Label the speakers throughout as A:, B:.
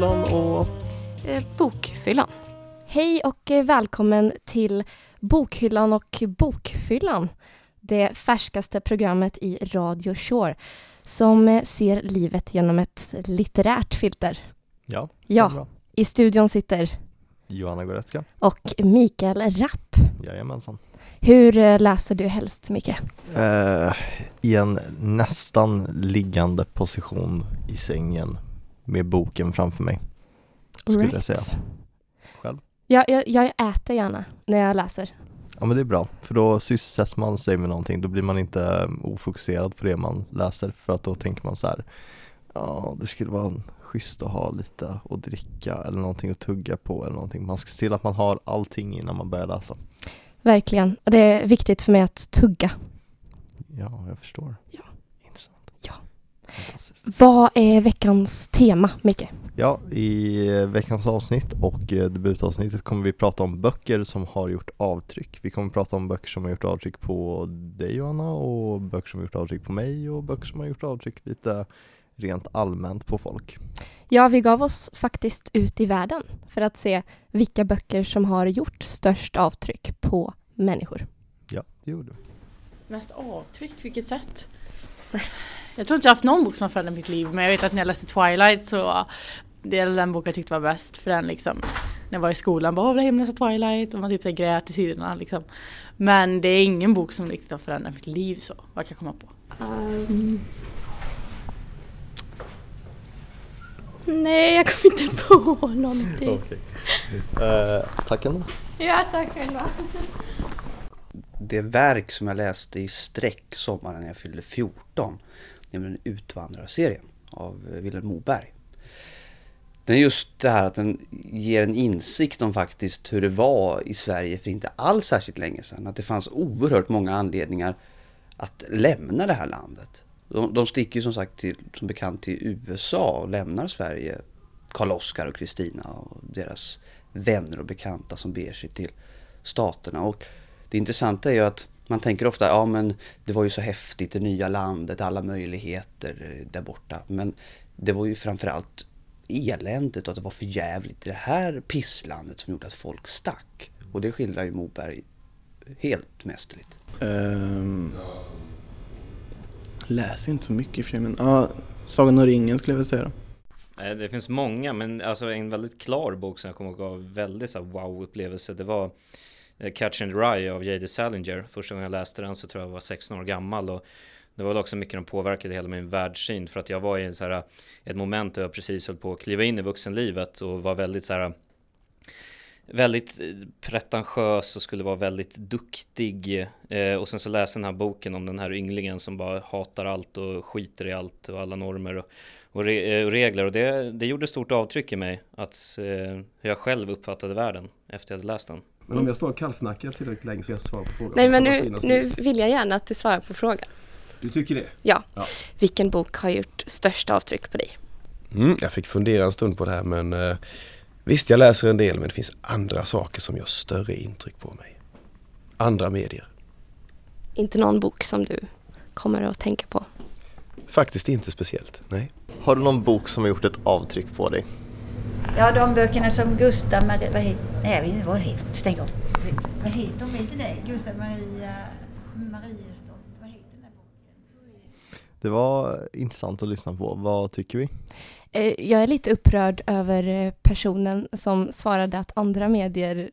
A: Bokfyllan och
B: Eh, bokfyllan.
C: Hej och eh, välkommen till Bokhyllan och Bokfyllan. Det färskaste programmet i Radio Shore som eh, ser livet genom ett litterärt filter.
A: ja,
C: Ja.
A: bra.
C: I studion sitter
A: Johanna Goretzka.
C: och Mikael Rapp.
A: Jajamensan.
C: Hur eh, läser du helst, Micke?
A: Eh, I en nästan liggande position i sängen med boken framför mig. Skulle jag säga. Själv?
C: Ja, jag, jag äter gärna när jag läser.
A: Ja men det är bra, för då sysselsätter man sig med någonting, då blir man inte eh, ofokuserad på det man läser för att då tänker man så här Ja, det skulle vara schysst att ha lite att dricka eller någonting att tugga på eller någonting. Man ska se till att man har allting innan man börjar läsa.
C: Verkligen. Det är viktigt för mig att tugga.
A: Ja, jag förstår.
C: Ja. Vad är veckans tema, Micke?
A: Ja, i veckans avsnitt och eh, debutavsnittet kommer vi prata om böcker som har gjort avtryck. Vi kommer prata om böcker som har gjort avtryck på dig Johanna och böcker som har gjort avtryck på mig och böcker som har gjort avtryck lite rent allmänt på folk.
C: Ja, vi gav oss faktiskt ut i världen för att se vilka böcker som har gjort störst avtryck på människor.
A: Ja, det gjorde vi.
B: Mest avtryck, vilket sätt? Jag tror inte jag har haft någon bok som har förändrat mitt liv men jag vet att när jag läste Twilight så det är den bok jag tyckte var bäst för den liksom när jag var i skolan bara åh och läsa Twilight och man typ så grät i sidorna liksom. Men det är ingen bok som riktigt har förändrat mitt liv så, vad kan jag komma på?
C: Nej, jag kommer inte på någonting.
A: Okej. Eh, tack ändå.
C: Ja, tack själva.
D: det verk som jag läste i sträck sommaren när jag fyllde 14, nämligen Utvandrarserien av Vilhelm Moberg. Den är just det här att den ger en insikt om faktiskt hur det var i Sverige för inte alls särskilt länge sedan. Att det fanns oerhört många anledningar att lämna det här landet. De, de sticker ju som sagt till, som bekant till USA och lämnar Sverige. Karl Oskar och Kristina och deras vänner och bekanta som beger sig till staterna. Och det intressanta är ju att man tänker ofta, ja men det var ju så häftigt, det nya landet, alla möjligheter eh, där borta. Men det var ju framförallt eländet och att det var för jävligt i det här pisslandet som gjorde att folk stack. Och det skildrar ju Moberg helt mästerligt.
E: Um, läser inte så mycket för men ja, Sagan om ringen skulle jag vilja säga då.
F: Nej, Det finns många, men alltså en väldigt klar bok som jag kommer ihåg gav väldigt så wow-upplevelse. Det var Eh, Catch and Rye av J.D. Salinger. Första gången jag läste den så tror jag jag var 16 år gammal. Och det var väl också mycket som påverkade hela min världssyn. För att jag var i en så här, ett moment där jag precis höll på att kliva in i vuxenlivet och var väldigt så här väldigt eh, pretentiös och skulle vara väldigt duktig. Eh, och sen så läste jag den här boken om den här ynglingen som bara hatar allt och skiter i allt och alla normer och, och, re, eh, och regler. Och det, det gjorde stort avtryck i mig att eh, hur jag själv uppfattade världen efter jag hade läst den.
G: Men om jag står och kallsnackar tillräckligt länge så jag svarar på frågan.
C: Nej, men nu, nu vill jag gärna att du svarar på frågan.
G: Du tycker det?
C: Ja.
G: Ja.
C: Vilken bok har gjort störst avtryck på dig?
H: Mm, jag fick fundera en stund på det här men eh, visst jag läser en del men det finns andra saker som gör större intryck på mig. Andra medier.
C: Inte någon bok som du kommer att tänka på?
H: Faktiskt inte speciellt, nej.
A: Har du någon bok som har gjort ett avtryck på dig?
I: Ja, de böckerna som Gustav Maria... Vad heter... Nej, jag vet inte vad det heter. Stäng av. Vad heter de? Inte det? Gustav Maria... Mariesdotter. Vad heter den här boken?
A: Det var intressant att lyssna på. Vad tycker vi?
C: Eh, Jag är lite upprörd över eh, personen som svarade att andra medier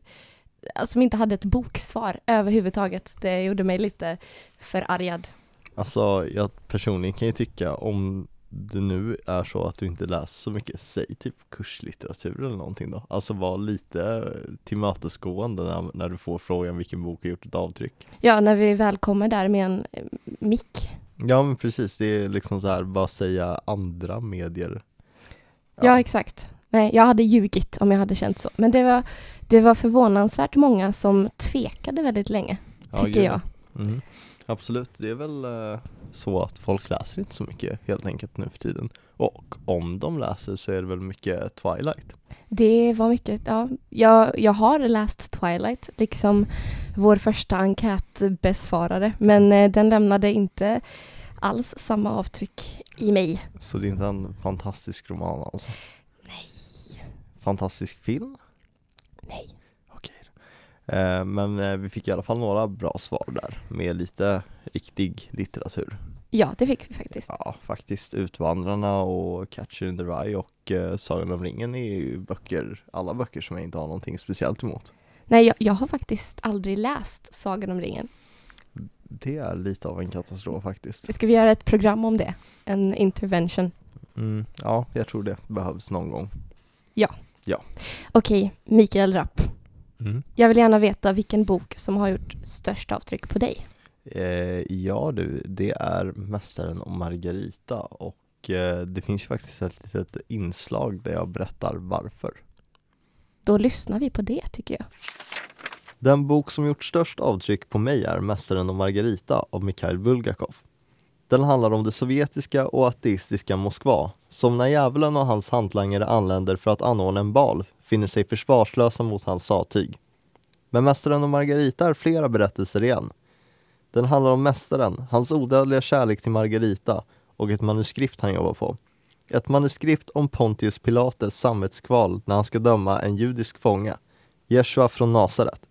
C: eh, som inte hade ett boksvar överhuvudtaget. Det gjorde mig lite förargad.
A: Alltså jag personligen kan ju tycka om det nu är så att du inte läser så mycket, säg typ kurslitteratur eller någonting då. Alltså var lite tillmötesgående när, när du får frågan vilken bok har gjort ett avtryck.
C: Ja, när vi väl kommer där med en eh, mick.
A: Ja men precis, det är liksom så här bara säga andra medier.
C: Ja. exakt. Nej, jag hade ljugit om jag hade känt så. Men det var, det var förvånansvärt många som tvekade väldigt länge,
A: Ja,
C: tycker jag.
A: Mm. Absolut, det är väl eh, så att folk läser inte så mycket helt enkelt nu för tiden. Och om de läser så är det väl mycket Twilight.
C: Det var mycket, ja. Jag, jag har läst Twilight, liksom vår första enkätbesvarare. Men eh, den lämnade inte alls samma avtryck i mig.
A: Så det är inte en fantastisk roman alltså. fantastisk film?
C: Nej.
A: Eh, men eh, vi fick i alla fall några bra svar där med lite riktig litteratur.
C: Ja, det fick vi faktiskt.
A: Ja, faktiskt Utvandrarna och Catcher in the Rye och eh, Sagan om ringen är ju böcker, alla böcker som jag inte har någonting speciellt emot.
C: Nej, jag, jag har faktiskt aldrig läst Sagan om ringen.
A: Det är lite av en katastrof faktiskt.
C: Ska vi göra ett program om det? En intervention.
A: Mm, ja, jag tror det behövs någon gång.
C: Okej, Mikael Rapp.
A: Mm.
C: Jag vill gärna veta vilken bok som har gjort störst avtryck på dig.
A: Eh, ja du, det är Mästaren och Margarita och eh, det finns ju faktiskt ett litet inslag där jag berättar varför.
C: Då lyssnar vi på det tycker jag.
A: Den bok som gjort störst avtryck på mig är Mästaren och Margarita av Mikhail Bulgakov. Den handlar om det sovjetiska och ateistiska Moskva som när djävulen och hans hantlangare anländer för att anordna en bal finner sig försvarslösa mot hans sattyg. Men Mästaren och Margarita är flera berättelser igen. Den handlar om Mästaren, hans odödliga kärlek till Margarita och ett manuskript han jobbar på. Ett manuskript om Pontius Pilates samvetskval när han ska döma en judisk fånge, Jeshua från Nasaret.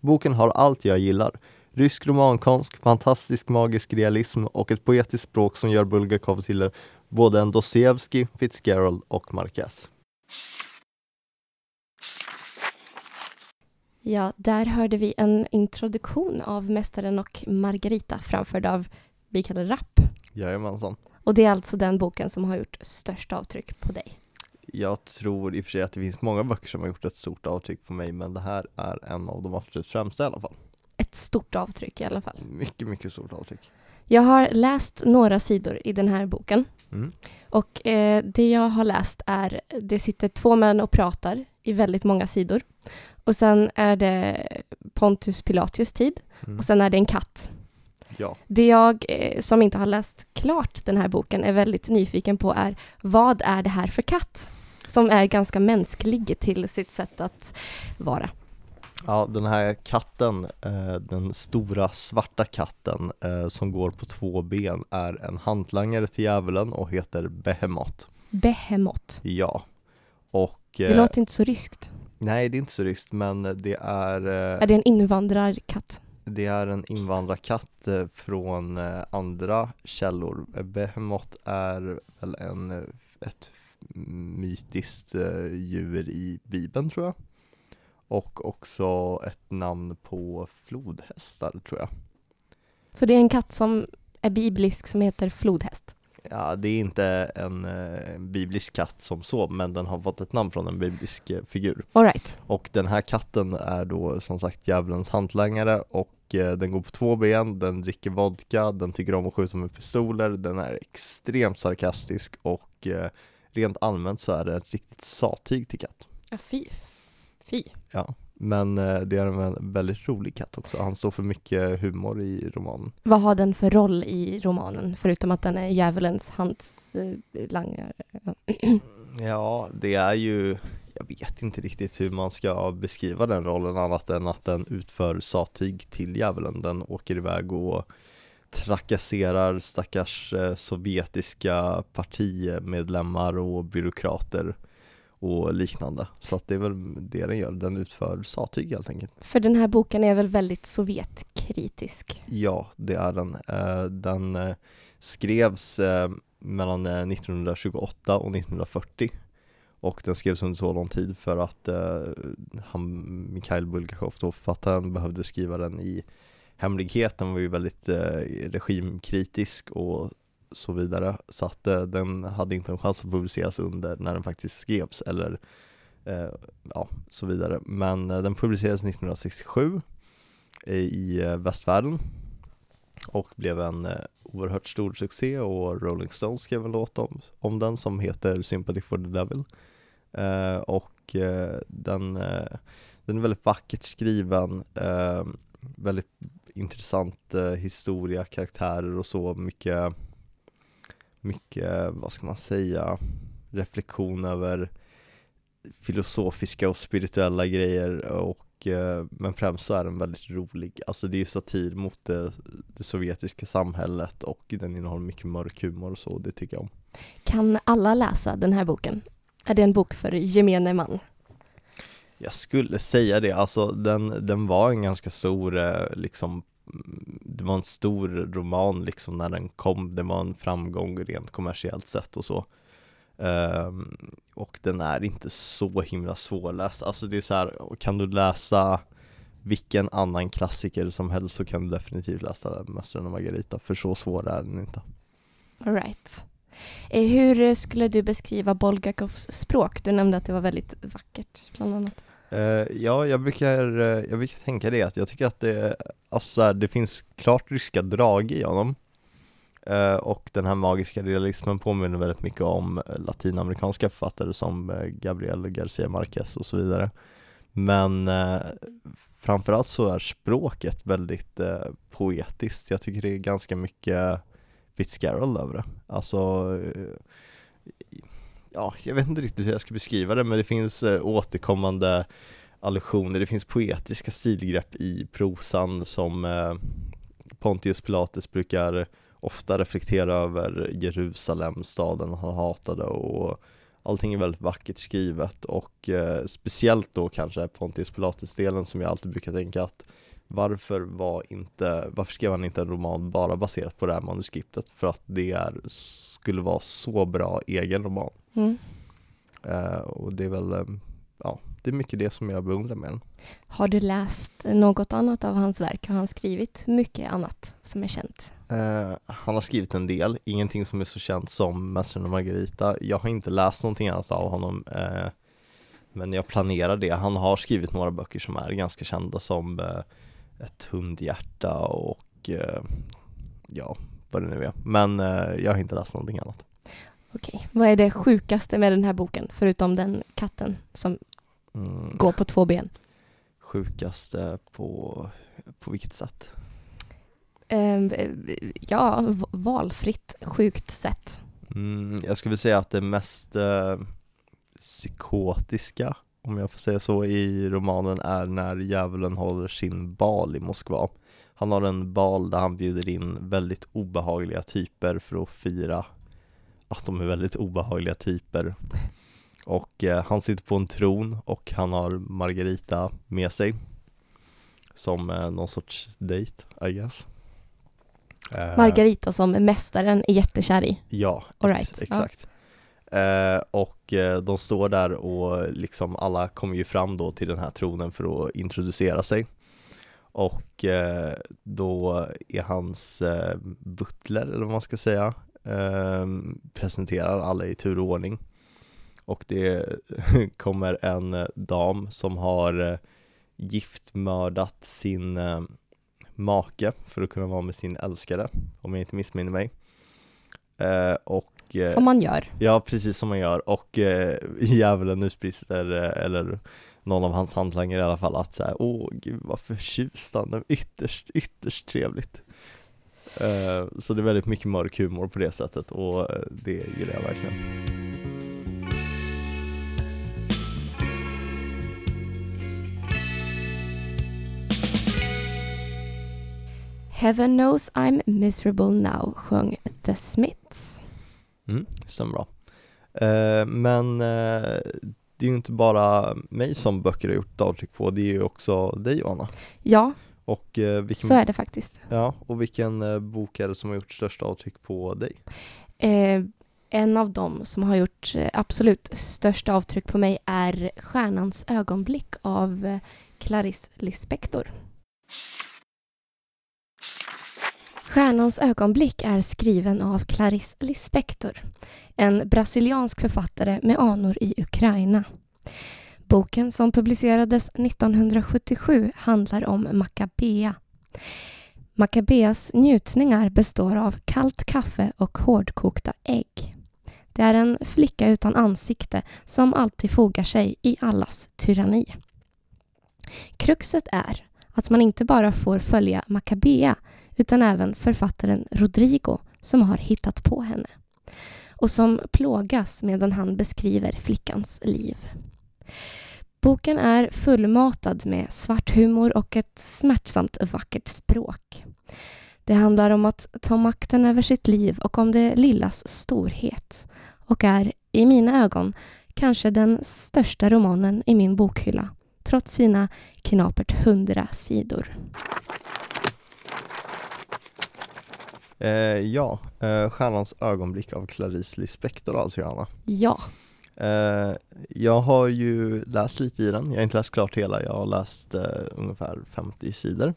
A: Boken har allt jag gillar. Rysk romankonst, fantastisk magisk realism och ett poetiskt språk som gör Bulgakov till både en Dostojevskij, Fitzgerald och Marquez.
C: Ja, där hörde vi en introduktion av Mästaren och Margarita framförd av Mikael Rapp.
A: Jajamensan.
C: Och det är alltså den boken som har gjort störst avtryck på dig.
A: Jag tror i och för sig att det finns många böcker som har gjort ett stort avtryck på mig men det här är en av de absolut främsta i alla fall.
C: Ett stort avtryck i alla fall.
A: Mycket, mycket stort avtryck.
C: Jag har läst några sidor i den här boken
A: Mm.
C: och eh, det jag har läst är det sitter två män och pratar i väldigt många sidor och sen är det Pontus Pilatus tid
A: Mm.
C: och sen är det en katt.
A: Ja,
C: Det jag eh, som inte har läst klart den här boken är väldigt nyfiken på är vad är det här för katt? Som är ganska mänsklig till sitt sätt att vara.
A: Ja, den här katten, eh, den stora svarta katten eh, som går på två ben är en hantlangare till djävulen och heter Behemoth.
C: Behemoth.
A: Ja. Och
C: Det låter inte så ryskt.
A: Nej, det är inte så ryskt men det är, eh,
C: Är det en invandrarkatt?
A: det är en invandrarkatt eh, från eh, andra källor. Eh, Behemoth är väl en, ett mytiskt djur i Bibeln tror jag. Och också ett namn på flodhästar tror jag.
C: Så det är en katt som är biblisk som heter flodhäst.
A: Ja, det är inte en eh, biblisk katt som så, men den har fått ett namn från en biblisk eh, figur.
C: All right.
A: Och den här katten är då som sagt djävulens hantlangare och eh, den går på två ben, den dricker vodka, den tycker om att skjuta med pistoler, den är extremt sarkastisk och eh, rent allmänt så är det ett riktigt sattyg till katt.
C: Ja, fy. Fy.
A: Ja, men eh, det är en väldigt rolig katt också. Han står för mycket humor i romanen.
C: Vad har den för roll i romanen? Förutom att den är djävulens hantlangare.
A: Ja, det är ju, jag vet inte riktigt hur man ska beskriva den rollen annat än att den utför sattyg till djävulen. Den åker iväg och trakasserar stackars eh, sovjetiska partimedlemmar och byråkrater och liknande. Så att det är väl det den gör, den utför sattyg helt enkelt.
C: För den här boken är väl väldigt sovjetkritisk?
A: Ja, det är den. Eh, Den eh, skrevs eh, mellan eh, 1928 och 1940 och den skrevs under så lång tid för att han, Mikhail Bulgakov, då författaren, behövde skriva den i hemlighet. Den var ju väldigt regimkritisk och så vidare så att eh, den hade inte en chans att publiceras under när den faktiskt skrevs eller eh, ja, så vidare. Men eh, den publicerades 1967 i eh, västvärlden och blev en eh, oerhört stor succé och Rolling Stones skrev en låt om, om den som heter Sympathy for the Devil eh, och eh, den, eh, den är väldigt vackert skriven eh, väldigt intressant eh, historia, karaktärer och så mycket mycket, vad ska man säga, reflektion över filosofiska och spirituella grejer och eh, men främst så är den väldigt rolig. Alltså det är ju satir mot det, det sovjetiska samhället och den innehåller mycket mörk humor och så, det tycker jag om.
C: Kan alla läsa den här boken? Är det en bok för gemene man?
A: Jag skulle säga det, alltså den, den var en ganska stor eh, liksom det var en stor roman liksom när den kom, det var en framgång rent kommersiellt sett och så Um, Och den är inte så himla svårläst, alltså det är så här, kan du läsa vilken annan klassiker som helst så kan du definitivt läsa Mästaren och Margarita, för så svår är den inte
C: All right. Eh, hur skulle du beskriva Bolgakovs språk? Du nämnde att det var väldigt vackert, bland annat.
A: Eh, ja, jag brukar, eh, jag brukar tänka det att jag tycker att det, alltså här, det finns klart ryska drag i honom. Eh, och den här magiska realismen påminner väldigt mycket om latinamerikanska författare som Gabriel Garcia Marquez och så vidare. Men eh, framförallt så är språket väldigt eh, poetiskt, jag tycker det är ganska mycket Fitzgerald över det, alltså eh, ja, jag vet inte riktigt hur jag ska beskriva det men det finns eh, återkommande allusioner, det finns poetiska stilgrepp i prosan som eh, Pontius Pilatus brukar ofta reflektera över Jerusalem, staden han hatade och allting är väldigt vackert skrivet. Och eh, speciellt då kanske Pontius Pilatus-delen som jag alltid brukar tänka att varför var inte, varför skrev han inte en roman bara baserat på det här manuskriptet? För att det är, skulle vara så bra egen roman.
C: Mm.
A: Eh, och det är väl, eh, ja, det är mycket det som jag beundrar med den.
C: Har du läst något annat av hans verk? Har han skrivit mycket annat som är känt?
A: Eh, han har skrivit en del, ingenting som är så känt som Mästaren och Margarita. Jag har inte läst någonting annat av honom, men jag planerar det. Han har skrivit några böcker som är ganska kända som Ett hundhjärta och eh, ja, vad det nu är. Men eh, jag har inte läst någonting annat.
C: Okej. Vad är det sjukaste med den här boken, förutom den katten som
A: Mm,
C: går på två ben?
A: Sjukaste på, på vilket sätt?
C: Ehm, ja, valfritt sjukt sätt.
A: Mm, jag skulle säga att det mest eh, psykotiska, om jag får säga så, i romanen är när djävulen håller sin bal i Moskva. Han har en bal där han bjuder in väldigt obehagliga typer för att fira att de är väldigt obehagliga typer. Och eh, han sitter på en tron och han har Margarita med sig som eh, någon sorts date, I guess. Eh,
C: Margarita som mästaren är jättekär i.
A: Ja, ex-
C: right, ja.
A: Eh, och eh, de står där och liksom alla kommer ju fram då till den här tronen för att introducera sig. Och eh, då är hans eh, butler, eller vad man ska säga, eh, presenterar alla i tur och ordning. Och det kommer en eh, dam som har giftmördat sin make för att kunna vara med sin älskare, om jag inte missminner mig. Och och eh,
C: Som man gör.
A: Ja, precis som man gör och eh, djävulen utbrister, eh, eller någon av hans hantlangare i alla fall, att säga åh gud vad är, ytterst, ytterst trevligt. Eh, så det är väldigt mycket mörk humor på det sättet och eh, det gillar jag verkligen.
C: Heaven knows I'm miserable now sjöng The Smiths.
A: Mm, stämmer bra. Eh, men eh, det är ju inte bara mig som böcker har gjort avtryck på, det är ju också dig Johanna.
C: Ja,
A: Och, eh, vilken,
C: så är det faktiskt.
A: Ja, och vilken eh, bok är det som har gjort störst avtryck på dig?
C: Eh, en av dem som har gjort eh, absolut störst avtryck på mig är Stjärnans ögonblick av Clarice Lispector. Stjärnans ögonblick är skriven av Clarice Lispector, en brasiliansk författare med anor i Ukraina. Boken som publicerades 1977 handlar om Maccabea. Maccabeas njutningar består av kallt kaffe och hårdkokta ägg. Det är en flicka utan ansikte som alltid fogar sig i allas tyranni. Kruxet är att man inte bara får följa Maccabea utan även författaren Rodrigo som har hittat på henne och som plågas medan han beskriver flickans liv. Boken är fullmatad med svart humor och ett smärtsamt vackert språk. Det handlar om att ta makten över sitt liv och om det lillas storhet och är, i mina ögon, kanske den största romanen i min bokhylla trots sina knapert hundra sidor.
A: Eh, ja, eh, Stjärnans ögonblick av Clarice Lispector alltså Johanna.
C: Ja,
A: Eh, jag har ju läst lite i den, jag har inte läst klart hela, jag har läst eh, ungefär 50 sidor.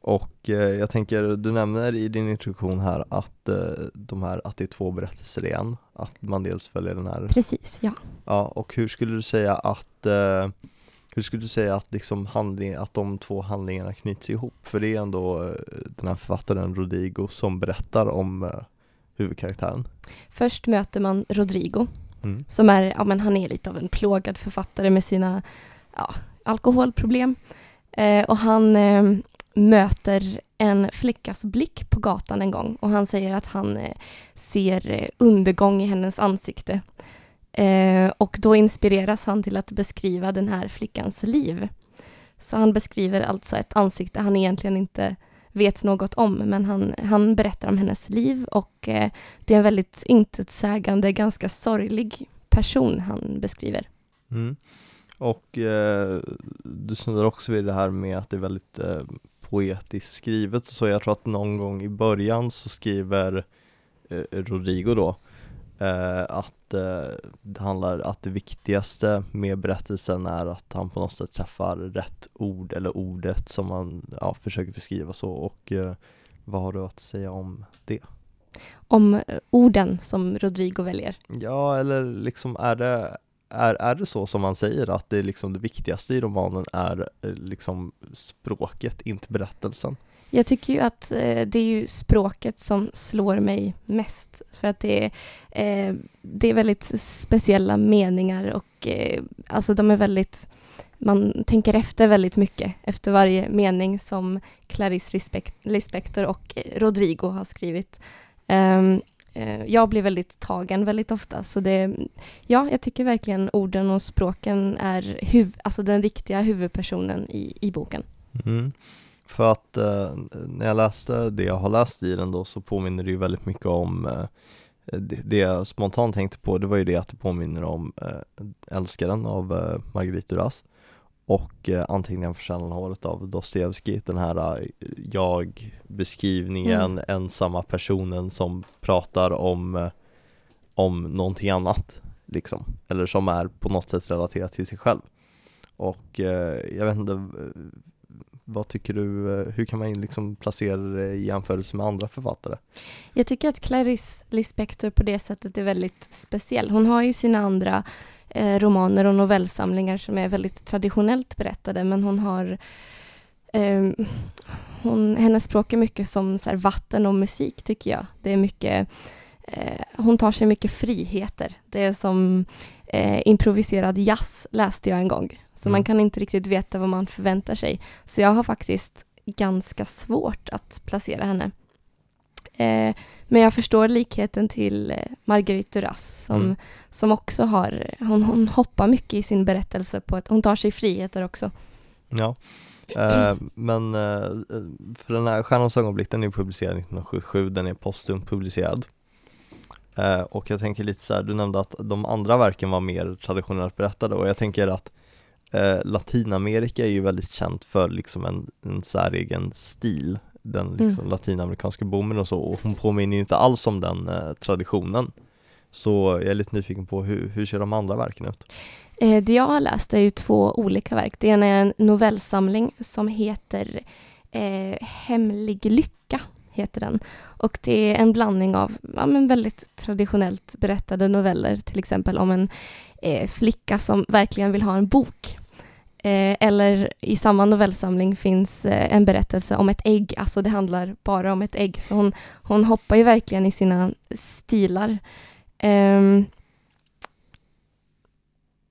A: Och eh, jag tänker, du nämner i din introduktion här att, eh, de här, att det är två berättelser igen, att man dels följer den här
C: precis. Ja.
A: Ja, och hur skulle du säga att eh, hur skulle du säga att, liksom handling, att de två handlingarna knyts ihop? För det är ändå eh, den här författaren Rodrigo som berättar om eh, huvudkaraktären.
C: Först möter man Rodrigo
A: Mm.
C: som är, ja men han är lite av en plågad författare med sina ja, alkoholproblem. Eh, och han eh, möter en flickas blick på gatan en gång och han säger att han eh, ser eh, undergång i hennes ansikte. Eh, och då inspireras han till att beskriva den här flickans liv. Så han beskriver alltså ett ansikte han egentligen inte vet något om, men han, han berättar om hennes liv och eh, det är en väldigt intetsägande, ganska sorglig person han beskriver.
A: Mm. Och eh, du snuddar också vid det här med att det är väldigt eh, poetiskt skrivet så jag tror att någon gång i början så skriver eh, Rodrigo då eh, att eh, det handlar att det viktigaste med berättelsen är att han på något sätt träffar rätt ord eller ordet som man ja, försöker beskriva så och eh, vad har du att säga om det?
C: Om eh, orden som Rodrigo väljer.
A: Ja, eller liksom är det, är, är det så som man säger att det, är liksom det viktigaste i romanen är eh, liksom språket, inte berättelsen?
C: Jag tycker ju att eh, det är ju språket som slår mig mest för att det är, eh, det är väldigt speciella meningar och eh, alltså de är väldigt man tänker efter väldigt mycket efter varje mening som Clarice Lispector och Rodrigo har skrivit. Ehm, eh, jag blir väldigt tagen väldigt ofta så det, ja, jag tycker verkligen orden och språken är huv, alltså den riktiga huvudpersonen i, i boken.
A: Mm. För att eh, när jag läste det jag har läst i den då så påminner det ju väldigt mycket om eh, det, det jag spontant tänkte på det var ju det att det påminner om eh, Älskaren av eh, Marguerite Duras och eh, Anteckningar för håret av Dostojevskij, den här eh, jag-beskrivningen,
C: Mm.
A: ensamma personen som pratar om, eh, om någonting annat liksom, eller som är på något sätt relaterat till sig själv. Och eh, jag vet inte, vad tycker du, eh, hur kan man liksom placera det i jämförelse med andra författare?
C: Jag tycker att Clarice Lispector på det sättet är väldigt speciell. Hon har ju sina andra eh, romaner och novellsamlingar som är väldigt traditionellt berättade men hon har eh, hon, hennes språk är mycket som så här, vatten och musik tycker jag. Det är mycket eh, hon tar sig mycket friheter. Det är som eh, improviserad jazz läste jag en gång. Så
A: Mm.
C: man kan inte riktigt veta vad man förväntar sig. Så jag har faktiskt ganska svårt att placera henne. Eh, men jag förstår likheten till eh, Marguerite Duras som,
A: Mm.
C: som också har, hon, hon hoppar mycket i sin berättelse på ett, hon tar sig friheter också.
A: Ja, eh, men eh, för den här Stjärnans ögonblick den är publicerad 1977, den är postumt publicerad. Eh, och jag tänker lite så här, du nämnde att de andra verken var mer traditionellt berättade och jag tänker att eh, Latinamerika är ju väldigt känt för liksom en, en säregen stil, den liksom
C: Mm.
A: latinamerikanska boomen och så och hon påminner ju inte alls om den eh, traditionen. Så jag är lite nyfiken på hur, hur ser de andra verken ut?
C: Eh, det jag har läst är ju två olika verk. Det ena är en novellsamling som heter eh, Hemlig lycka. Heter den. Och det är en blandning av ja, men väldigt traditionellt berättade noveller, till exempel om en eh, flicka som verkligen vill ha en bok. Eh, eller i samma novellsamling finns eh, en berättelse om ett ägg, alltså det handlar bara om ett ägg. Så hon, hon hoppar ju verkligen i sina stilar. Ehm,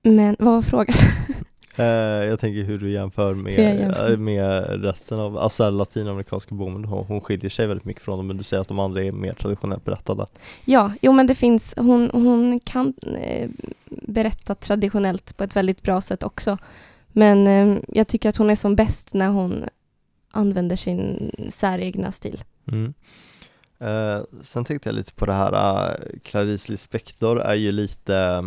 C: men vad var frågan?
A: Eh, jag tänker hur du jämför med, eh, med resten av, alltså latinamerikanska boomen, hon, skiljer sig väldigt mycket från dem men du säger att de andra är mer traditionellt berättade.
C: Ja, jo men det finns, hon, hon kan eh, berätta traditionellt på ett väldigt bra sätt också. Men eh, jag tycker att hon är som bäst när hon använder sin säregna stil.
A: Mm. Sen tänkte jag lite på det här, Clarice Lispector är ju lite,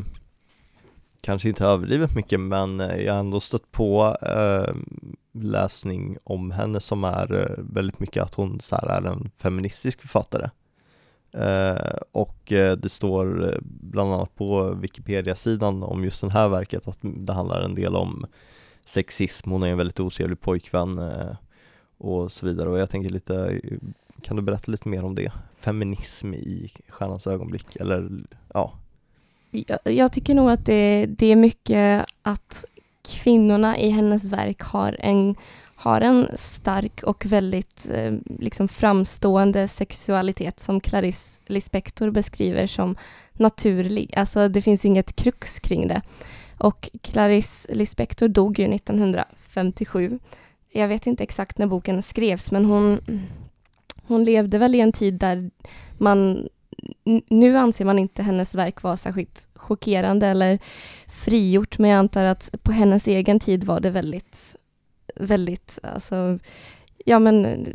A: kanske inte överdrivet mycket men eh, jag har ändå stött på eh, läsning om henne som är eh, väldigt mycket att hon så här, är en feministisk författare. Eh, och eh, det står eh, bland annat på Wikipedia-sidan om just det här verket att det handlar en del om sexism, hon är en väldigt otrevlig pojkvän eh, och så vidare och jag tänker lite, eh, kan du berätta lite mer om det? Feminism i Stjärnans ögonblick eller ja,
C: jag, jag tycker nog att det, det är mycket att kvinnorna i hennes verk har en, har en stark och väldigt eh, liksom framstående sexualitet som Clarice Lispector beskriver som naturlig. Alltså det finns inget krux kring det. Och Clarice Lispector dog ju 1957. Jag vet inte exakt när boken skrevs men hon, hon levde väl i en tid där man nu anser man inte hennes verk vara särskilt chockerande eller frigjort men jag antar att på hennes egen tid var det väldigt, väldigt, alltså, ja men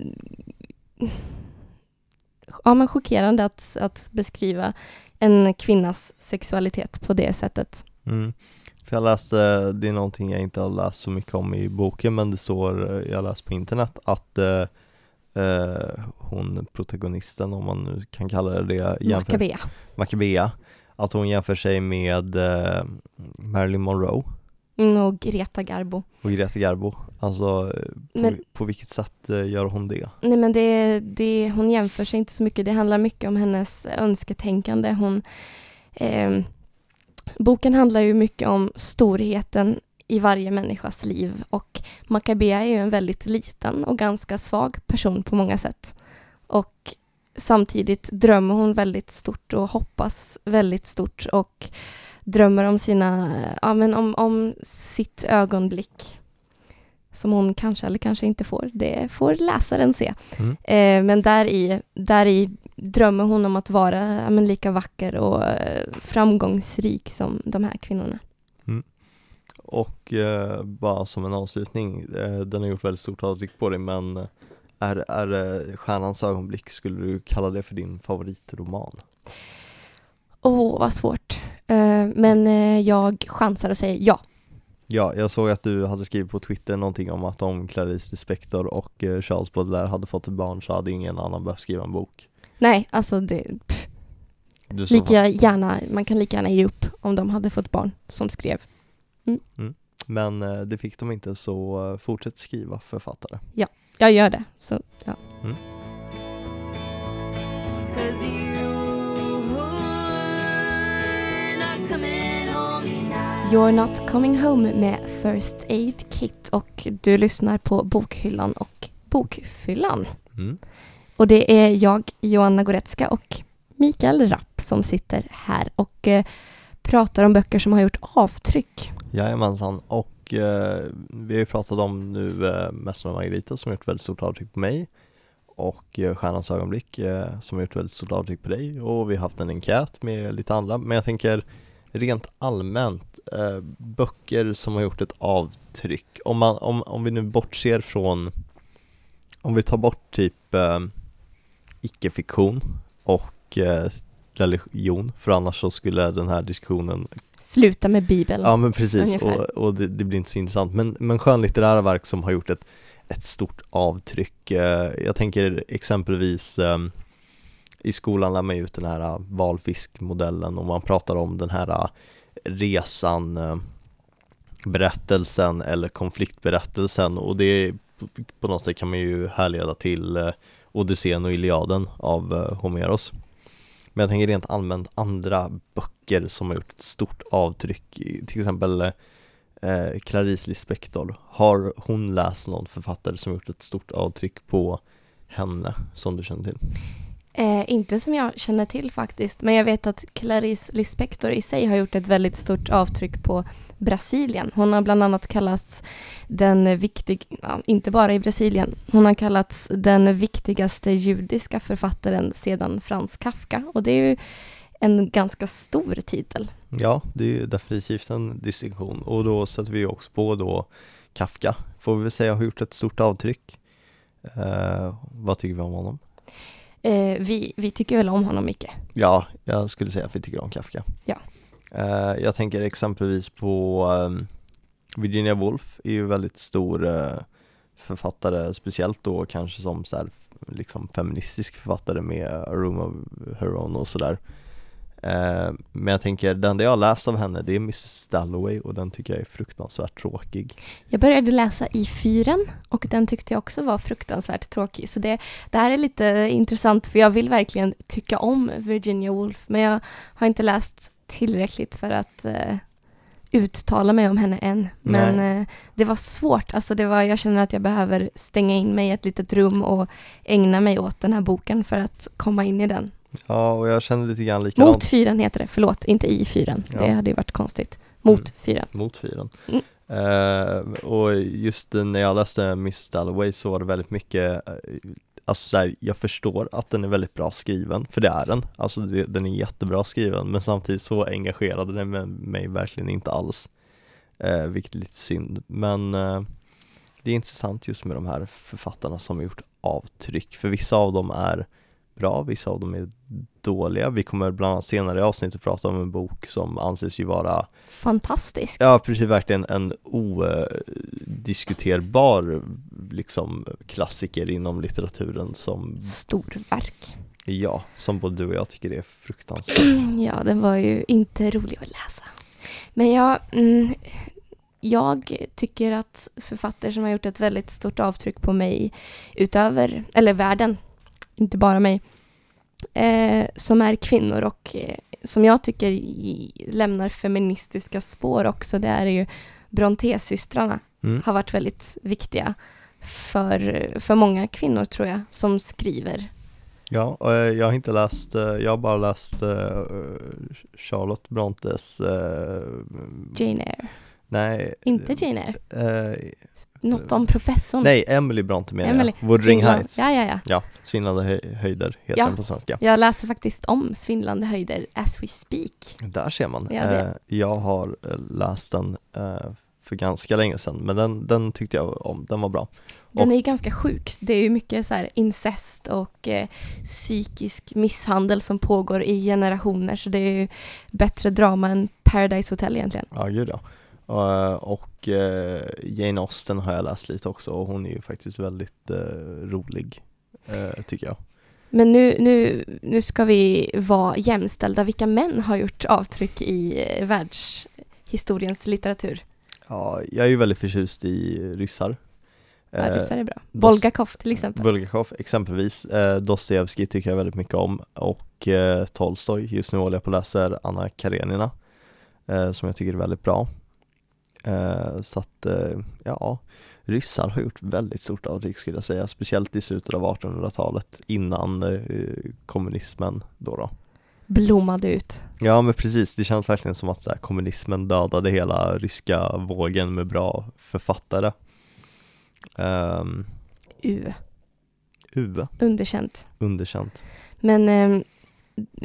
C: ja men chockerande att, att beskriva en kvinnas sexualitet på det sättet.
A: Mm. För jag läste, det är någonting jag inte har läst så mycket om i boken men det står, eh, jag har läst på internet att eh, eh, hon protagonisten, om man nu kan kalla det det, jämför,
C: Maccabea.
A: Maccabea, att hon jämför sig med eh, Marilyn Monroe
C: Mm, och Greta Garbo.
A: och Greta Garbo. Alltså på,
C: Men-
A: på vilket sätt eh, gör hon det?
C: Nej men det, det, hon jämför sig inte så mycket. Det handlar mycket om hennes önsketänkande. Hon, eh, boken handlar ju mycket om storheten i varje människas liv och Maccabea är ju en väldigt liten och ganska svag person på många sätt. Och samtidigt drömmer hon väldigt stort och hoppas väldigt stort och drömmer om sina, ja men om, om sitt ögonblick som hon kanske eller kanske inte får. Det får läsaren se.
A: Mm.
C: Eh, men där i, där i drömmer hon om att vara ja, lika vacker och eh, framgångsrik som de här kvinnorna.
A: Och eh, bara som en avslutning, eh, den har gjort väldigt stort avtryck på dig men eh, är, är eh, Stjärnans ögonblick, skulle du kalla det för din favoritroman?
C: Åh, vad svårt. Eh, men eh, jag chansar och säger ja.
A: Ja, jag såg att du hade skrivit på Twitter någonting om att om Clarice Lispector och Charles Baudelaire hade fått ett barn så hade ingen annan behövt skriva en bok.
C: Nej, alltså det, pff, lika gärna, man kan lika gärna ge upp om de hade fått barn som skrev.
A: Men eh, det fick de inte så eh, fortsätt skriva författare.
C: Jag gör det. Så, ja. You're not coming home med First Aid Kit och du lyssnar på Bokhyllan och Bokfyllan.
A: Mm.
C: Och det är jag, Joanna Goretzka och Mikael Rapp som sitter här och eh, pratar om böcker som har gjort avtryck.
A: Jajamensan, och eh, vi har ju pratat om nu eh, Mästarna Margarita som har gjort väldigt stort avtryck på mig och eh, Stjärnans ögonblick eh, som har gjort väldigt stort avtryck på dig och vi har haft en enkät med lite andra. Men jag tänker rent allmänt eh, böcker som har gjort ett avtryck om, man, om, om vi nu bortser från om vi tar bort typ eh, icke-fiktion och eh, religion för annars så skulle den här diskussionen
C: Sluta med Bibeln.
A: Ja men precis,
C: Ungefär.
A: och, och det, det blir inte så intressant. Men, men skönlitterära verk som har gjort ett, ett stort avtryck. Eh, jag tänker exempelvis eh, i skolan lär man ut den här eh, valfiskmodellen och man pratar om den här eh, resan, berättelsen eller konfliktberättelsen och det på något sätt kan man ju härleda till Odysseen och Iliaden av Homeros. Men jag tänker rent allmänt andra böcker som har gjort ett stort avtryck, till exempel eh, Clarice Lispector. Har hon läst någon författare som gjort ett stort avtryck på henne som du känner till?
C: Eh, inte som jag känner till faktiskt, men jag vet att Clarice Lispector i sig har gjort ett väldigt stort avtryck på Brasilien. Hon har bland annat kallats den viktig, ja, inte bara i Brasilien, hon har kallats den viktigaste judiska författaren sedan Frans Kafka och det är ju en ganska stor titel.
A: Ja, det är ju definitivt en distinktion och då sätter vi också på då Kafka, får vi väl säga har gjort ett stort avtryck. Eh, vad tycker vi om honom?
C: Eh, vi, vi tycker väl om honom mycket.
A: Ja, jag skulle säga att vi tycker om Kafka.
C: Ja.
A: Eh, jag tänker exempelvis på ehm, Virginia Woolf är ju väldigt stor eh, författare, speciellt då kanske som så här, liksom feministisk författare med A Room of Her Own och sådär. Eh, men jag tänker, den det jag har läst av henne det är Mrs Dalloway och den tycker jag är fruktansvärt tråkig.
C: Jag började läsa i fyren och den tyckte jag också var fruktansvärt tråkig. Så det, det här är lite intressant för jag vill verkligen tycka om Virginia Woolf men jag har inte läst tillräckligt för att eh, uttala mig om henne än. Men eh, det var svårt. Alltså det var, jag känner att jag behöver stänga in mig i ett litet rum och ägna mig åt den här boken för att komma in i den.
A: Ja, och jag känner lite grann likadant.
C: Mot fyren heter det, förlåt, inte i fyren.
A: Ja.
C: Det hade ju varit konstigt. Mot
A: Mm.
C: fyren.
A: Mot fyren.
C: Mm.
A: Eh, och just när jag läste Miss Dalloway så var det väldigt mycket, eh, alltså så här, jag förstår att den är väldigt bra skriven, för det är den. Alltså det, den är jättebra skriven, men samtidigt så engagerade den mig verkligen inte alls. Eh, vilket är lite synd, men eh, det är intressant just med de här författarna som har gjort avtryck, för vissa av dem är bra, vissa av dem är dåliga. Vi kommer bland annat senare i avsnittet prata om en bok som anses ju vara
C: Fantastisk.
A: Ja, precis, verkligen en odiskuterbar liksom klassiker inom litteraturen som,
C: Storverk.
A: ja, som både du och jag tycker är fruktansvärt.
C: Ja, den var ju inte rolig att läsa. Men jag, mm, jag tycker att författare som har gjort ett väldigt stort avtryck på mig utöver, eller världen, inte bara mig, eh, som är kvinnor och eh, som jag tycker lämnar feministiska spår också, det är ju Brontë-systrarna
A: Mm.
C: har varit väldigt viktiga för, för många kvinnor tror jag, som skriver.
A: Ja, och eh, jag har inte läst, eh, jag har bara läst eh, Charlotte Brontes, eh,
C: Jane Eyre.
A: nej,
C: Inte Jane Eyre. Något om professorn.
A: nej, Emily Bronte menar
C: Emily.
A: jag,
C: Svindlande-
A: Heights.
C: Ja, ja, ja.
A: Ja, Svindlande höj- höjder heter
C: Ja.
A: den på svenska.
C: Jag läser faktiskt om Svindlande höjder as we speak.
A: Där ser man.
C: Ja.
A: Eh, jag har eh, läst den eh, för ganska länge sedan, men den, den tyckte jag om, den var bra.
C: Den
A: Och-
C: är ju ganska sjuk. Det är ju mycket så incest och eh, psykisk misshandel som pågår i generationer så det är ju bättre drama än Paradise Hotel egentligen.
A: Ja, gud ja. Eh, och eh, Jane Austen har jag läst lite också och hon är ju faktiskt väldigt eh, rolig, tycker jag.
C: Men nu, nu, nu ska vi vara jämställda. Vilka män har gjort avtryck i världshistoriens litteratur?
A: Ja, jag är ju väldigt förtjust i ryssar.
C: Ja, ryssar är bra. Bulgakov till exempel.
A: Bulgakov exempelvis, Dostojevskij tycker jag väldigt mycket om och Tolstoj, just nu håller jag på och läser Anna Karenina som jag tycker är väldigt bra. Eh, så att, eh, ja, ryssar har gjort väldigt stort avtryck skulle jag säga, speciellt i slutet av 1800-talet innan eh, kommunismen då, då.
C: Blommade ut.
A: Ja men precis, det känns verkligen som att så här, kommunismen dödade hela ryska vågen med bra författare. Um,
C: U.
A: U,
C: Underkänt.
A: underkänt.
C: Men eh,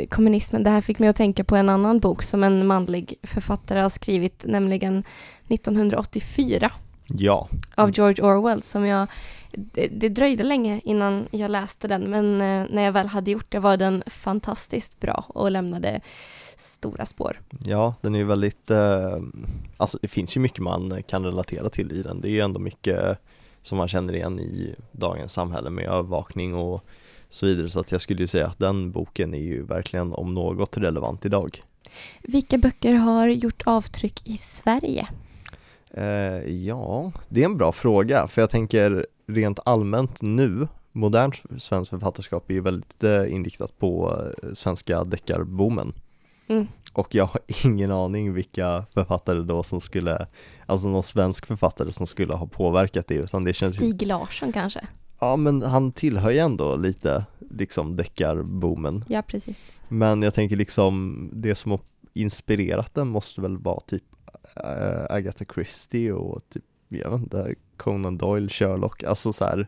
C: kommunismen, det här fick mig att tänka på en annan bok som en manlig författare har skrivit, nämligen 1984
A: Ja,
C: av George Orwell som jag det, det dröjde länge innan jag läste den men eh, när jag väl hade gjort det var den fantastiskt bra och lämnade stora spår.
A: ja den är ju väldigt, eh, alltså det finns ju mycket man kan relatera till i den. Det är ju ändå mycket som man känner igen i dagens samhälle med övervakning och så vidare. Så att jag skulle ju säga att den boken är ju verkligen om något relevant idag.
C: Vilka böcker har gjort avtryck i Sverige?
A: Eh, ja, det är en bra fråga för jag tänker rent allmänt nu modernt svenskt författarskap är ju väldigt eh, inriktat på eh, svenska deckarboomen
C: Mm.
A: och jag har ingen aning vilka författare då som skulle, alltså någon svensk författare som skulle ha påverkat det utan det känns ju,
C: Stig Larsson kanske?
A: Ja men han tillhör ju ändå lite liksom deckarboomen
C: Ja, precis.
A: men jag tänker liksom det som har inspirerat den måste väl vara typ äh, Agatha Christie och typ, jag vet inte, Conan Doyle, Sherlock, alltså så här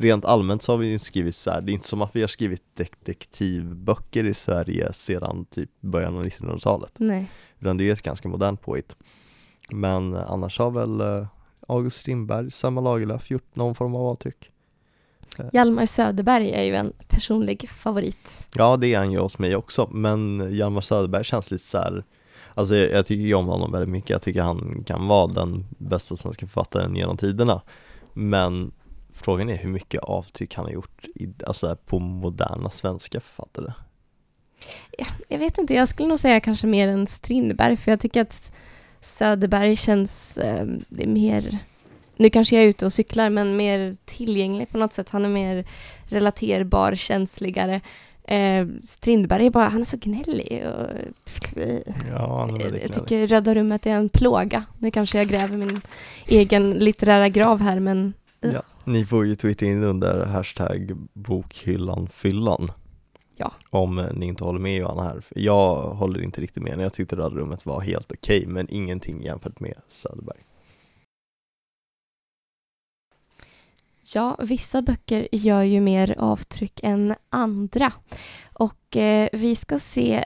A: Rent allmänt så har vi ju skrivit så här, det är inte som att vi har skrivit detektivböcker i Sverige sedan typ början av 1900-talet
C: Nej.
A: utan det är ett ganska modernt påhitt. Men annars har väl eh, August Strindberg, Selma Lagerlöf gjort någon form av avtryck
C: Hjalmar Söderberg är ju en personlig favorit.
A: Ja det är han ju hos mig också, men Hjalmar Söderberg känns lite så här Alltså jag, jag tycker ju om honom väldigt mycket, jag tycker han kan vara den bästa svenska författaren genom tiderna. Men frågan är hur mycket avtryck han har gjort i, alltså på moderna svenska författare.
C: Jag vet inte, jag skulle nog säga kanske mer än Strindberg för jag tycker att Söderberg känns eh, mer, nu kanske jag är ute och cyklar, men mer tillgänglig på något sätt. Han är mer relaterbar, känsligare. Eh, Strindberg är bara, han är så gnällig. Och,
A: Ja, han är väldigt
C: jag
A: gnällig.
C: tycker Röda rummet är en plåga. Nu kanske jag gräver min egen litterära grav här, men
A: Ja, ni får ju twittra in under hashtag bokhyllanfyllan
C: Ja.
A: Om ni inte håller med Johanna här. Jag håller inte riktigt med, jag tyckte Röda rummet var helt okej men ingenting jämfört med Söderberg
C: Ja, vissa böcker gör ju mer avtryck än andra. Och eh, vi ska se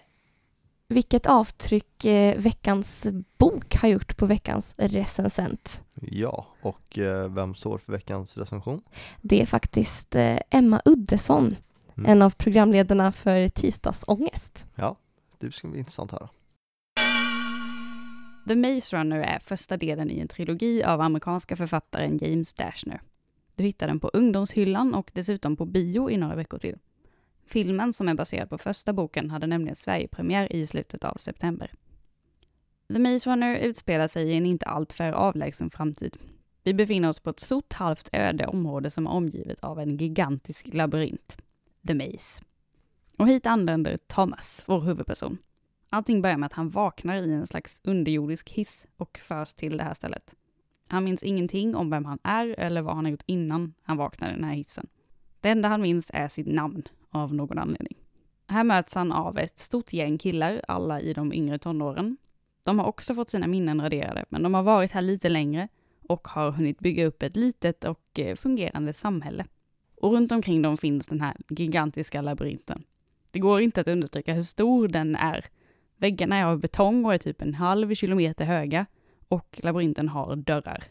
C: vilket avtryck eh, veckans bok har gjort på veckans recensent.
A: Ja, och eh, vem står för veckans recension?
C: Det är faktiskt eh, Emma Uddesson,
A: Mm.
C: en av programledarna för Tisdagsångest.
A: Ja, det ska bli intressant att höra
J: The Maze Runner är första delen i en trilogi av amerikanska författaren James Dashner. Du hittar den på ungdomshyllan och dessutom på bio i några veckor till. Filmen som är baserad på första boken hade nämligen Sverigepremiär i slutet av september. The Maze Runner utspelar sig i en inte alltför avlägsen framtid. Vi befinner oss på ett stort halvt öde område som är omgivet av en gigantisk labyrint. The Maze. Och hit anländer Thomas, vår huvudperson. Allting börjar med att han vaknar i en slags underjordisk hiss och förs till det här stället. Han minns ingenting om vem han är eller vad han har gjort innan han vaknade i den här hissen. Det enda han minns är sitt namn av någon anledning. Här möts han av ett stort gäng killar, alla i de yngre tonåren. De har också fått sina minnen raderade, men de har varit här lite längre och har hunnit bygga upp ett litet och eh, fungerande samhälle. Och runt omkring dem finns den här gigantiska labyrinten. Det går inte att understryka hur stor den är. Väggarna är av betong och är typ en halv kilometer höga och labyrinten har dörrar.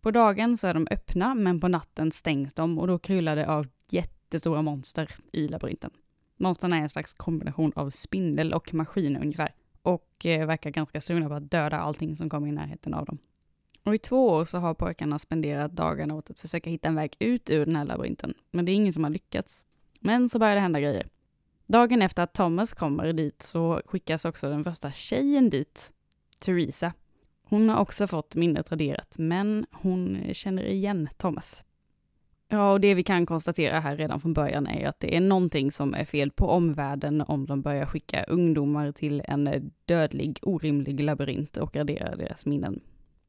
J: På dagen så är de öppna, men på natten stängs de och då kryllar det av jättestora monster i labyrinten. Monstren är en slags kombination av spindel och maskin ungefär och eh, verkar ganska sugna på att döda allting som kommer i närheten av dem. Och i två år så har pojkarna spenderat dagarna åt att försöka hitta en väg ut ur den här labyrinten, men det är ingen som har lyckats. Men så börjar det hända grejer. Dagen efter att Thomas kommer dit så skickas också den första tjejen dit, Theresa. Hon har också fått minnet raderat, men hon känner igen Thomas. Ja, och det vi kan konstatera här redan från början är att det är någonting som är fel på omvärlden om de börjar skicka ungdomar till en dödlig, orimlig labyrint och radera deras minnen.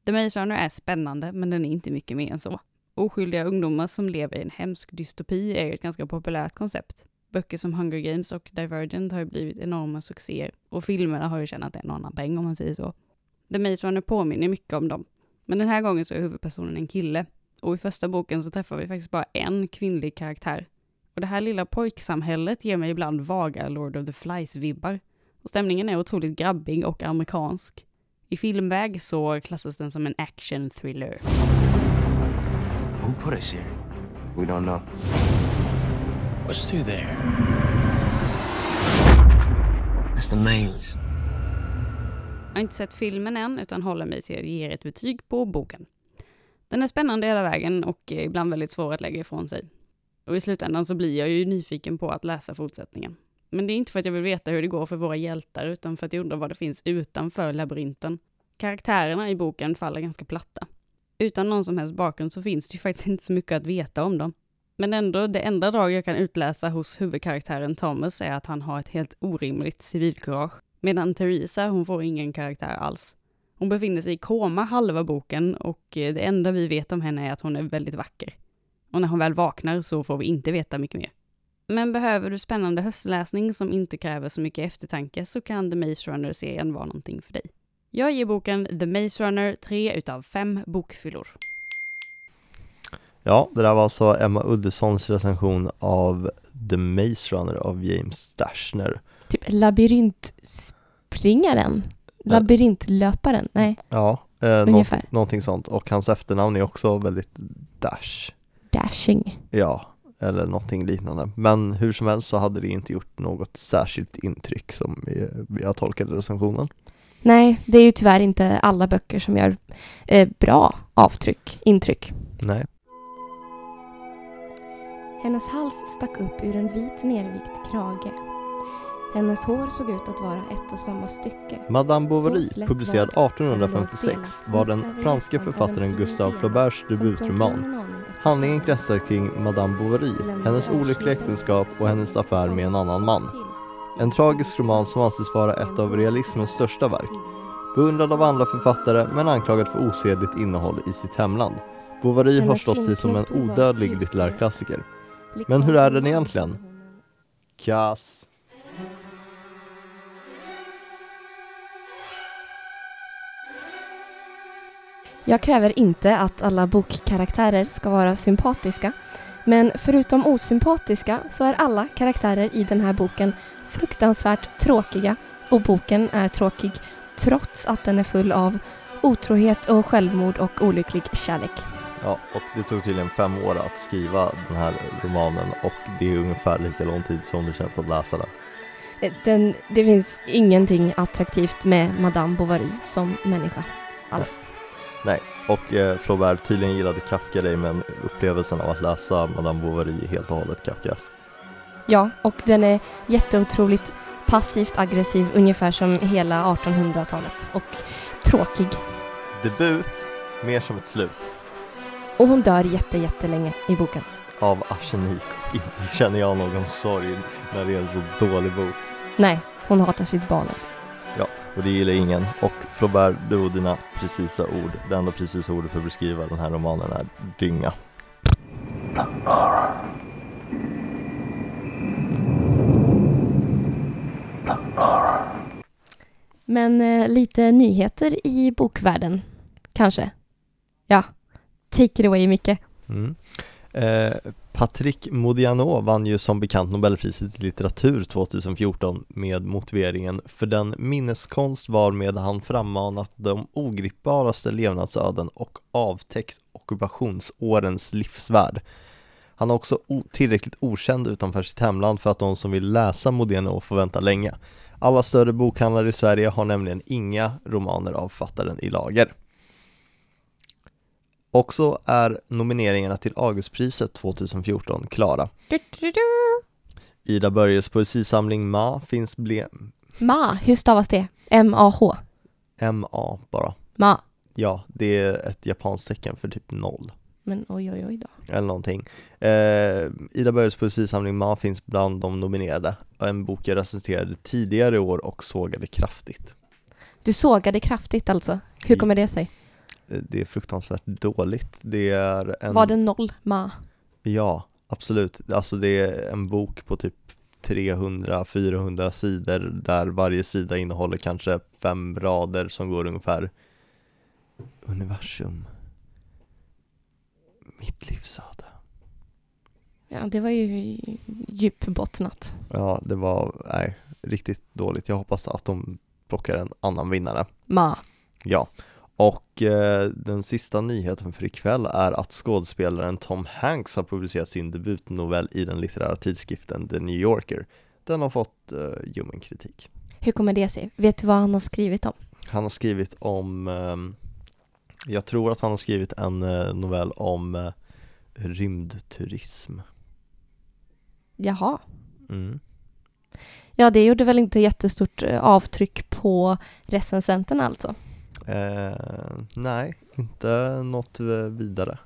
J: The Maze Runner är spännande, men den är inte mycket mer än så. Oskyldiga ungdomar som lever i en hemsk dystopi är ett ganska populärt koncept. Böcker som Hunger Games och Divergent har ju blivit enorma succéer och filmerna har ju tjänat en och annan peng om man säger så. The Maze Runner påminner mycket om dem. Men den här gången så är huvudpersonen en kille och i första boken så träffar vi faktiskt bara en kvinnlig karaktär. Och det här lilla pojksamhället ger mig ibland vaga Lord of the Flies-vibbar. Och stämningen är otroligt grabbig och amerikansk. I filmväg så klassas den som en action thriller.
K: Who put us here? We don't know. What's through there? That's the maze.
J: Jag har inte sett filmen än, utan håller mig till att ge ett betyg på boken. Den är spännande hela vägen och ibland väldigt svår att lägga ifrån sig. Och i slutändan så blir jag ju nyfiken på att läsa fortsättningen. Men det är inte för att jag vill veta hur det går för våra hjältar, utan för att jag undrar vad det finns utanför labyrinten. Karaktärerna i boken faller ganska platta. Utan någon som helst bakgrund så finns det ju faktiskt inte så mycket att veta om dem. Men ändå, det enda drag jag kan utläsa hos huvudkaraktären Thomas är att han har ett helt orimligt civilkurage. Medan Theresa, hon får ingen karaktär alls. Hon befinner sig i koma halva boken och eh, det enda vi vet om henne är att hon är väldigt vacker. Och när hon väl vaknar så får vi inte veta mycket mer. Men behöver du spännande höstläsning som inte kräver så mycket eftertanke så kan The Maze Runner-serien vara någonting för dig. Jag ger boken The Maze Runner 3 utav 5 bokfyllor.
A: Ja, det där var alltså Emma Uddessons recension av The Maze Runner av James Dashner
C: Typ labyrintspringaren? Labyrintlöparen? Nej,
A: Ja, eh, någonting, någonting sånt och hans efternamn är också väldigt Dash
C: dashing.
A: Ja, eller någonting liknande. Men hur som helst så hade det inte gjort något särskilt intryck som har tolkat recensionen.
C: Nej, det är ju tyvärr inte alla böcker som gör eh, bra avtryck, intryck.
A: Nej.
C: Hennes hals stack upp ur en vit nervikt krage. Hennes hår såg ut att vara ett och samma stycke.
A: Madame Bovary, publicerad
C: var det.
A: 1856, var den franske författaren Gustave Flauberts debutroman. Handlingen kretsar kring Madame Bovary, hennes olyckliga äktenskap och hennes affär med en annan man. En tragisk roman som anses vara ett av realismens största verk. Beundrad av andra författare men anklagad för osedligt innehåll i sitt hemland. Bovary har stått sig som en odödlig
C: ljusare.
A: litterärklassiker.
C: Liksom
A: Men hur är den egentligen? Kass.
C: Jag kräver inte att alla bokkaraktärer ska vara sympatiska. Men förutom osympatiska så är alla karaktärer i den här boken fruktansvärt tråkiga. Och boken är tråkig trots att den är full av otrohet och självmord och olycklig kärlek.
A: Ja, och det tog tydligen fem år att skriva den här romanen och det är ungefär lika lång tid som det känns att läsa den.
C: Eh, Den, det finns ingenting attraktivt med Madame Bovary som människa alls.
A: Nej, och eh, Flaubert tydligen gillade Kafka dig men upplevelsen av att läsa Madame Bovary är helt och hållet Kafkas.
C: Ja, och den är jätteotroligt passivt aggressiv ungefär som hela 1800-talet och tråkig.
A: Debut, mer som ett slut,
C: Och hon dör jätte, jättelänge i boken.
A: av arsenik och inte känner jag någon sorg när det är en så dålig bok.
C: Nej, hon hatar sitt barn också.
A: Ja, och det gillar ingen. Och Flaubert, du och dina precisa ord, det enda precisa ordet för att beskriva den här romanen är dynga.
C: Men eh, lite nyheter i bokvärlden, kanske? Ja, take it away Micke.
A: Mm. Eh, Patrick Modiano vann ju som bekant Nobelpriset i litteratur 2014 med motiveringen för den minneskonst varmed han frammanat de ogripbaraste levnadsöden och avtäckt ockupationsårens livsvärld. Han är också tillräckligt okänd utanför sitt hemland för att de som vill läsa Modiano får vänta länge. Alla större bokhandlare i Sverige har nämligen inga romaner av författaren i lager. Också är nomineringarna till Augustpriset 2014 klara.
C: Du, du, du.
A: Ida Börjes poesisamling Ma finns ble-
C: Ma, hur stavas det? M-A-H.
A: M-A bara.
C: Ma.
A: Ja, det är ett japanskt tecken för typ noll.
C: Men oj, oj, oj då.
A: Eller någonting. Eh, Ida Börjes poesisamling Ma finns bland de nominerade. En bok jag recenserade tidigare i år och sågade kraftigt.
C: Du sågade kraftigt alltså. Hur kommer det sig?
A: Det är fruktansvärt dåligt. Det är en...
C: Var det noll Ma?
A: Ja, absolut. Alltså det är en bok på typ 300-400 sidor där varje sida innehåller kanske fem rader som går ungefär Universum Mitt livsöde
C: Ja, det var ju djupbottnat.
A: Ja, det var, nej, riktigt dåligt. Jag hoppas att de plockar en annan vinnare.
C: Ma.
A: Ja, och eh, den sista nyheten för ikväll är att skådespelaren Tom Hanks har publicerat sin debutnovell i den litterära tidskriften The New Yorker. Den har fått eh, ljummen kritik.
C: Hur kommer det sig? Vet du vad han har skrivit om?
A: Han har skrivit om, ehm, jag tror att han har skrivit en eh, novell om eh, rymdturism.
C: Jaha.
A: Mm.
C: Ja, det gjorde väl inte jättestort eh, avtryck på recensenten alltså.
A: Eh, nej, inte något vidare.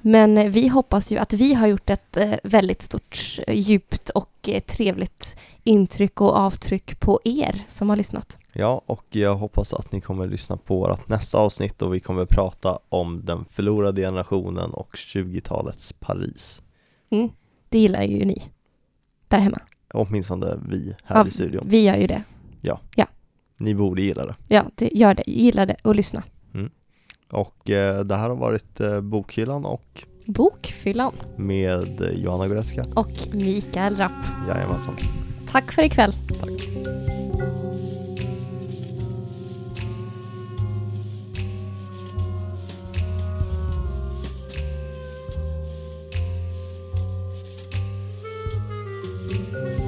C: Men vi hoppas ju att vi har gjort ett eh, väldigt stort, eh, djupt och eh, trevligt intryck och avtryck på er som har lyssnat.
A: Ja, och jag hoppas att ni kommer lyssna på vårt nästa avsnitt och vi kommer prata om den förlorade generationen och 20-talets Paris.
C: Mm, det gillar ju ni där hemma.
A: Åtminstone vi här
C: Ja,
A: i studion.
C: Vi gör ju det.
A: Ja.
C: Ja.
A: Ni borde gilla det.
C: Ja, det, gör det. Gilla det och lyssna. Mm.
A: Och eh, det här har varit eh, Bokhyllan och
C: Bokfyllan
A: med Johanna Goretzka
C: och Mikael Rapp.
A: Jajamensan.
C: Tack för ikväll.
A: Tack. thank